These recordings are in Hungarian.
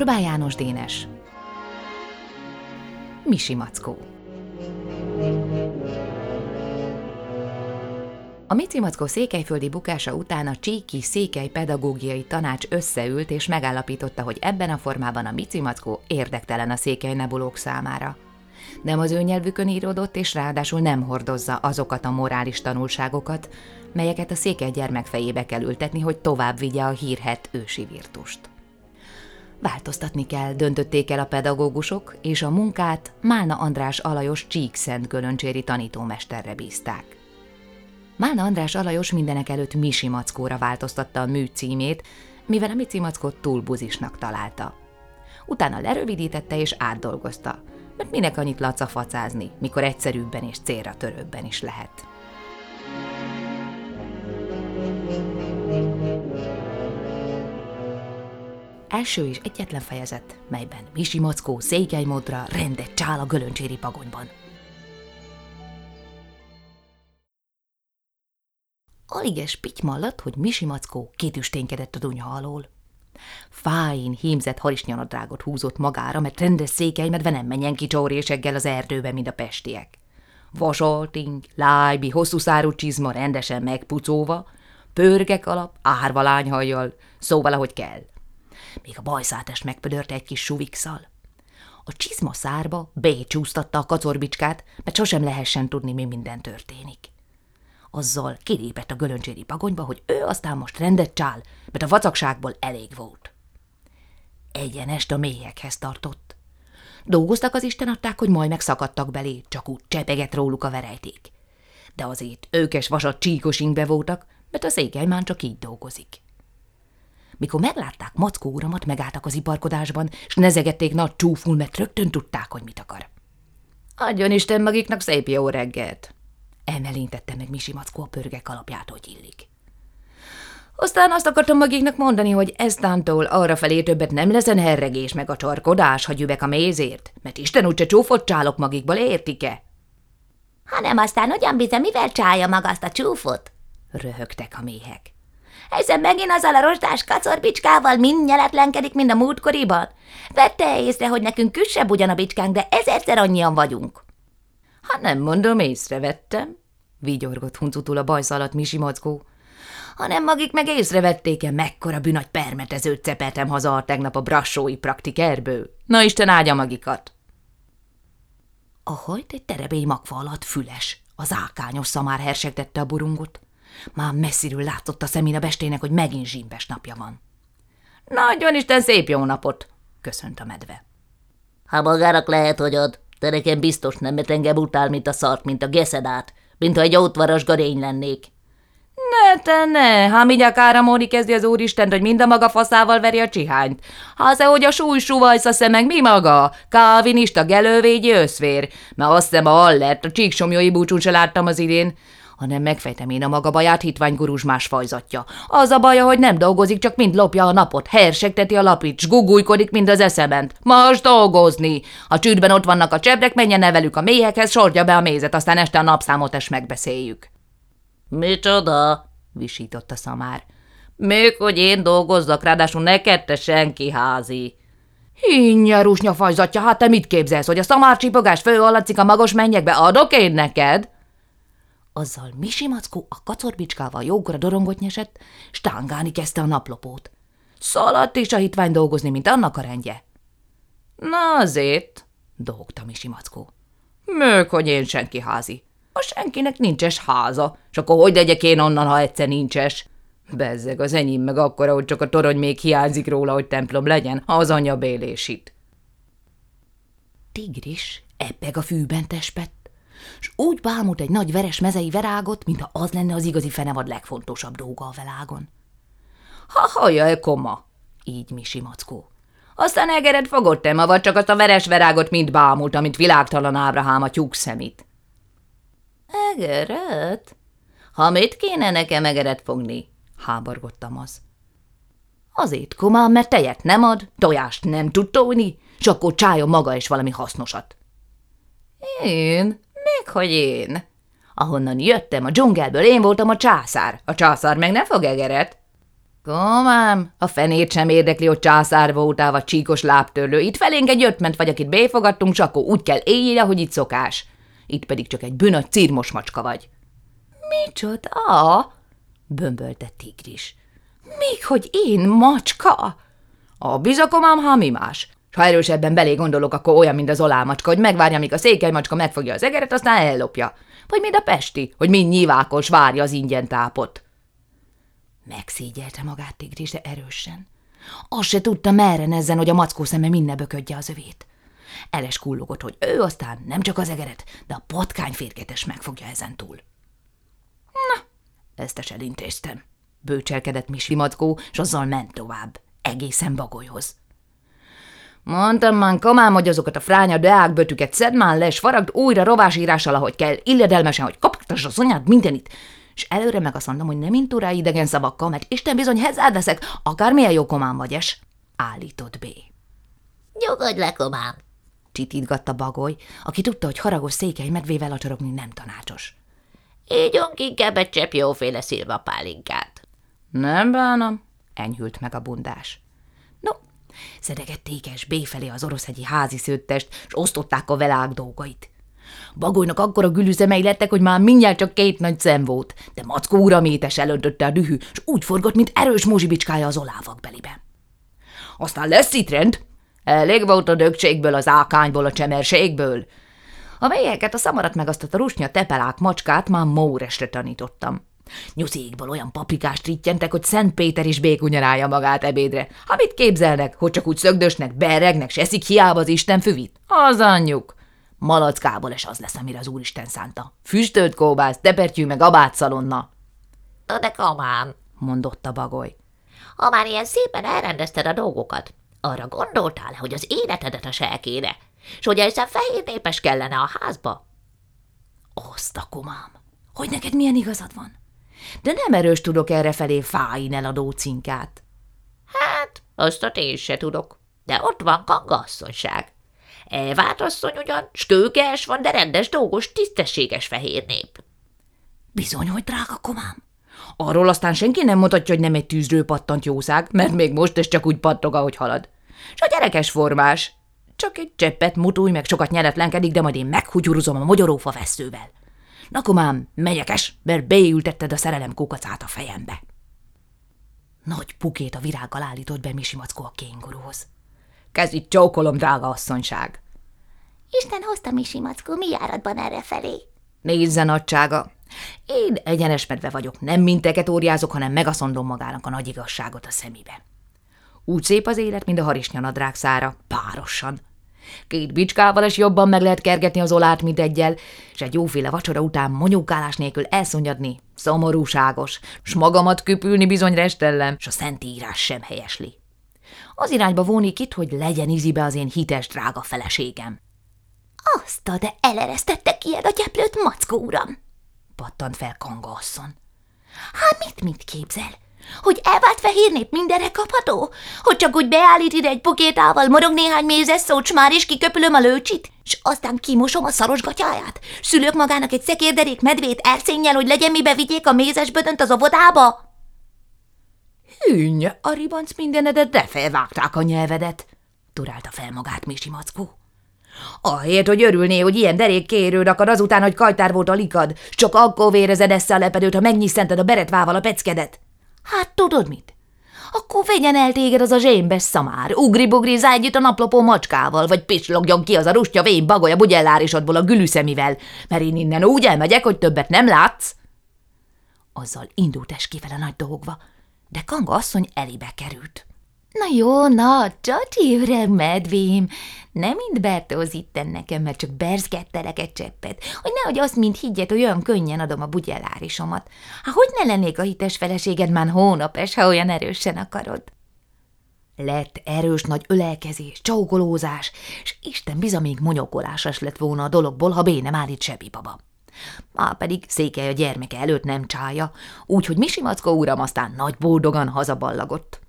Orbán János Dénes Misi Mackó A Mici Mackó székelyföldi bukása után a Csíki Székely Pedagógiai Tanács összeült és megállapította, hogy ebben a formában a Mici Mackó érdektelen a székely nebulók számára. Nem az ő nyelvükön íródott, és ráadásul nem hordozza azokat a morális tanulságokat, melyeket a székely gyermek fejébe kell ültetni, hogy tovább vigye a hírhet ősi virtust. Változtatni kell, döntötték el a pedagógusok, és a munkát Málna András Alajos Csíkszent Gölöncséri tanítómesterre bízták. Málna András Alajos mindenek előtt Misi Mackóra változtatta a mű címét, mivel a Mici Mackót túl buzisnak találta. Utána lerövidítette és átdolgozta, mert minek annyit lacafacázni, mikor egyszerűbben és célra törőbben is lehet. Első és egyetlen fejezet, melyben Misi Mackó székelymódra rendet csál a gölöncséri pagonyban. Aliges pitymallat, hogy Misi Mackó kitüsténkedett a dunya alól. Fájn, hímzett harisnyanadrágot húzott magára, mert rendes székelymedve nem menjen ki csóréseggel az erdőbe, mint a pestiek. Vasolting, lájbi, hosszú szárú csizma rendesen megpucóva, pörgek alap, árva lányhajjal, szóval ahogy kell. Még a bajszátest megpödörte egy kis suvikszal. A csizma szárba becsúsztatta a kacorbicskát, mert sosem lehessen tudni, mi minden történik. Azzal kilépett a gölöncséri pagonyba, hogy ő aztán most rendet csál, mert a vacakságból elég volt. Egyenest a mélyekhez tartott. Dolgoztak az Isten adták, hogy majd megszakadtak belé, csak úgy csepegett róluk a verejték. De azért őkes vasat csíkos ingbe voltak, mert a székely már csak így dolgozik. Mikor meglátták Mackó uramat, megálltak az iparkodásban, és nezegették nagy csúful, mert rögtön tudták, hogy mit akar. Adjon Isten magiknak szép jó reggelt! Emelintette meg Misi Mackó a pörgek alapját, hogy illik. Aztán azt akartam magiknak mondani, hogy eztántól arra felé többet nem leszen herregés meg a csarkodás, ha gyübek a mézért, mert Isten úgyse csúfot csálok magikból, értik-e? Hanem aztán ugyan bizony, mivel csálja maga azt a csúfot? Röhögtek a méhek. Hiszen megint azzal a rozsdás kacorbicskával mind nyeletlenkedik, mint a múltkoriban. Vette észre, hogy nekünk küssebb ugyan a bicskánk, de ezerszer annyian vagyunk. Ha nem mondom, észrevettem, vigyorgott huncutul a bajsz alatt Misi Mackó. Hanem magik meg észrevették-e, mekkora bűnagy permetezőt cepeltem haza tegnap a brassói praktikerből. Na Isten áldja magikat! A hajt egy terebély magva alatt füles, az ákányos szamár hersegtette a burungot. Már messziről látott a szemén a bestének, hogy megint zsimbes napja van. Nagyon Isten szép jó napot! köszönt a medve. Ha magának lehet, hogy ad, de nekem biztos nem, mert engem utál, mint a szart, mint a geszedát, mint ha egy ótvaras garény lennék. Ne, te ne, ha mindjárt áramolni kezdi az úristen, hogy mind a maga faszával veri a csihányt. Ha az, hogy a súly suvajsz a szemeg, mi maga? Kávinista, gelővégyi összvér. Mert azt hiszem a Allert, a csíksomjói búcsún se láttam az idén hanem megfejtem én a maga baját hitványgurús más fajzatja. Az a baja, hogy nem dolgozik, csak mind lopja a napot, hersegteti a lapit, s gugújkodik, mind az eszement. Most dolgozni! A csűrben ott vannak a csebrek, menjen nevelük a méhekhez, sordja be a mézet, aztán este a napszámot is megbeszéljük. Micsoda? visított a szamár. Még, hogy én dolgozzak, ráadásul neked te senki házi. Hinnyarús nyafajzatja, hát te mit képzelsz, hogy a szamárcsipogás fő a magos mennyekbe, adok én neked? Azzal Misi Mackó a kacorbicskával jókora dorongot nyesett, s tángálni kezdte a naplopót. Szaladt is a hitvány dolgozni, mint annak a rendje. Na azért, dolgta Misi Mackó. Mők, hogy én senki házi. A senkinek nincses háza, és akkor hogy legyek én onnan, ha egyszer nincses? Bezzeg, az enyém meg akkora, hogy csak a torony még hiányzik róla, hogy templom legyen, ha az anyja bélésít. Tigris ebbeg a fűben tespett, s úgy bámult egy nagy veres mezei verágot, mintha az lenne az igazi fenevad legfontosabb dolga a világon. Ha hallja -e koma, így Misi Mackó. Aztán egeret fogott -e, vagy csak azt a veres verágot mind bámult, amit világtalan Ábrahám a tyúk szemét. Egeret? Ha mit kéne nekem egeret fogni? háborgottam az. Azért, komám, mert tejet nem ad, tojást nem tud tojni, s akkor csájon maga is valami hasznosat. Én? Még hogy én. Ahonnan jöttem a dzsungelből, én voltam a császár. A császár meg nem fog egeret. Komám, a fenét sem érdekli, hogy császár voltál, vagy csíkos lábtörlő. Itt felénk egy ötment vagy, akit béfogadtunk, s akkor úgy kell éljél, ahogy itt szokás. Itt pedig csak egy bűnöt círmos macska vagy. Micsoda? bömbölte tigris. Még hogy én macska? A bizakomám, ha mi más. S ha erősebben belé gondolok, akkor olyan, mint az olámacska, hogy megvárja, míg a székely macska megfogja az egeret, aztán ellopja. Vagy mind a pesti, hogy mind nyívákos várja az ingyen tápot. Megszégyelte magát tigris, de erősen. Azt se tudta, merre nezzen, hogy a mackó szeme minden böködje az övét. Eles kullogott, hogy ő aztán nem csak az egeret, de a patkány férgetes megfogja ezen túl. Na, ezt is elintéztem. Bőcselkedett Misi mackó, és azzal ment tovább, egészen bagolyhoz. Mondtam már kamám, hogy azokat a fránya deákbötüket szedd már le, és faragd újra rovásírással, ahogy kell, illedelmesen, hogy kapaktas az anyád mindenit, és előre meg azt mondom, hogy nem intúrál idegen szavakkal, mert Isten bizony hezzád leszek, akármilyen jó komám vagy es, állított B. Nyugodj le, komám, csitítgatta Bagoly, aki tudta, hogy haragos székely medvével acsorogni nem tanácsos. Ígyunk inkább egy csepp jóféle szilvapálinkát. Nem bánom, enyhült meg a bundás. No, szedegett tékes B felé az oroszhegyi házi szőttest, és osztották a velák dolgait. Bagolynak akkora gülüzemei lettek, hogy már mindjárt csak két nagy szem volt, de Mackó uramétes elöntötte a dühű, és úgy forgott, mint erős mozsibicskája az olávak belibe. Aztán lesz itt rend. Elég volt a dögségből, az ákányból, a csemerségből. A mélyeket, a szamarat meg azt a rusnya tepelák macskát már móresre tanítottam. Nyuszékból olyan paprikást rittyentek, hogy Szent Péter is békunyarálja magát ebédre. Ha mit képzelnek, hogy csak úgy szögdösnek, beregnek, s eszik hiába az Isten füvit? Az anyjuk. Malackából is az lesz, amire az Úristen szánta. Füstölt kóbász, tepertyű meg abátszalonna. Na de kamám, mondotta Bagoly. ha már ilyen szépen elrendezted a dolgokat, arra gondoltál, hogy az életedet a selkére, és hogy egyszer fehér népes kellene a házba? Azt a komám, hogy neked milyen igazad van? De nem erős tudok erre felé fáin eladó cinkát. Hát, azt a én se tudok, de ott van kangasszonyság. Elvárt asszony ugyan, skőkes van, de rendes, dolgos, tisztességes fehér nép. Bizony, hogy drága komám. Arról aztán senki nem mutatja, hogy nem egy tűzről pattant jószág, mert még most is csak úgy pattog, ahogy halad. S a gyerekes formás. Csak egy cseppet mutulj, meg sokat nyeretlenkedik, de majd én meghugyuruzom a magyarófa veszővel. Na komám, megyekes, mert beültetted a szerelem kukacát a fejembe. Nagy pukét a virággal állított be Misi Mackó a kéngurúhoz. Kezdj itt csókolom, drága asszonyság! Isten hozta Misi Mackó, mi járatban erre felé? Nézze, nagysága! Én egyenes medve vagyok, nem minteket óriázok, hanem megaszondom magának a nagy igazságot a szemébe. Úgy szép az élet, mint a harisnyanadrág szára, párosan. Két bicskával is jobban meg lehet kergetni az olát, mint egyel, és egy jóféle vacsora után monyókálás nélkül elszonyadni, szomorúságos, s magamat küpülni bizony restellem, s a szentírás sem helyesli. Az irányba vonik itt, hogy legyen izibe az én hites drága feleségem. Azt a, de eleresztettek ilyen a gyeplőt, Mackó uram! Pattant fel Kanga asszony. Hát mit, mit képzel? Hogy elvált fehér nép mindenre kapható? Hogy csak úgy beállít ide egy pokétával, morog néhány mézes szót, már is kiköpülöm a lőcsit, és aztán kimosom a szaros gatyáját? Szülök magának egy szekérderék medvét erszénnyel, hogy legyen mibe vigyék a mézes bödönt az óvodába? Hűnj, a ribanc mindenedet, de felvágták a nyelvedet, turálta fel magát Misi Mackó. Ahelyett, hogy örülné, hogy ilyen derék kérőd akad azután, hogy kajtár volt a likad, csak akkor vérezed esze a lepedőt, ha megnyisztented a beretvával a peckedet. Hát tudod mit? Akkor vegyen el téged az a zsémbes szamár, ugri-bugri együtt a naplopó macskával, vagy pislogjon ki az a rustya vén bagoly a bugyellárisodból a gülüszemivel, mert én innen úgy elmegyek, hogy többet nem látsz. Azzal indult eskével a nagy dolgva, de Kanga asszony elébe került. Na jó, na, csacsi öreg medvém, nem mind Bertóz itten nekem, mert csak berzgettelek egy cseppet, hogy nehogy azt mind higgyed, hogy olyan könnyen adom a bugyellárisomat. Hát hogy ne lennék a hites feleséged már hónapes, ha olyan erősen akarod? Lett erős nagy ölelkezés, csaukolózás, és Isten biza még monyokolásas lett volna a dologból, ha bé nem állít Sebi baba. Már pedig székely a gyermeke előtt nem csája, úgyhogy Misi Mackó uram aztán nagy boldogan hazaballagott.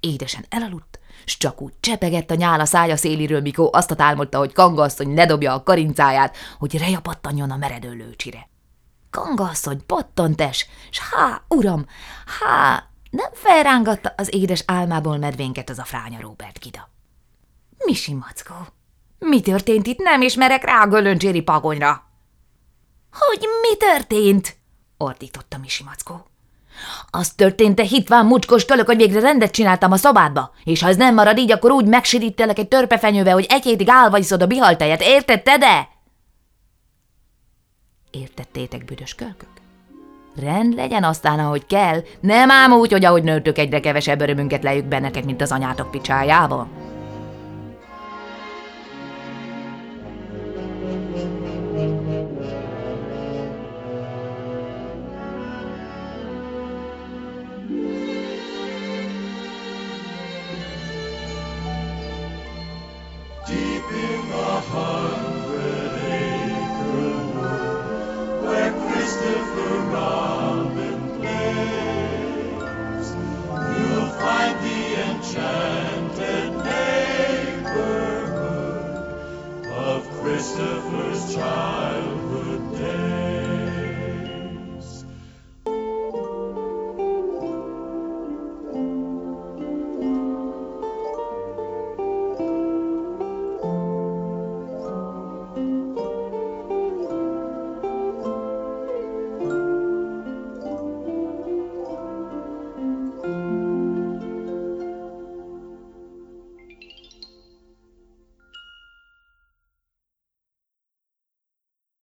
Édesen elaludt, s csak úgy csepegett a nyála szája széliről, mikor azt álmodta, hogy kangasszony ledobja a karincáját, hogy reja a meredő lőcsire. Kangasszony pattantes, s há, uram, há, Nem felrángatta az édes álmából medvénket az a fránya Robert Gida. Misi mackó, mi történt itt? Nem ismerek rá a pagonyra. Hogy mi történt? ordította Misi mackó. Az történt, te hitván mucskos kölök, hogy végre rendet csináltam a szobádba, és ha ez nem marad így, akkor úgy megsiríttelek egy törpefenyővel, hogy egy hétig állva iszod a bihaltejet, érted de? Értettétek, büdös kölkök? Rend legyen aztán, ahogy kell, nem ám úgy, hogy ahogy nőttök egyre kevesebb örömünket lejük bennetek, mint az anyátok picsájába.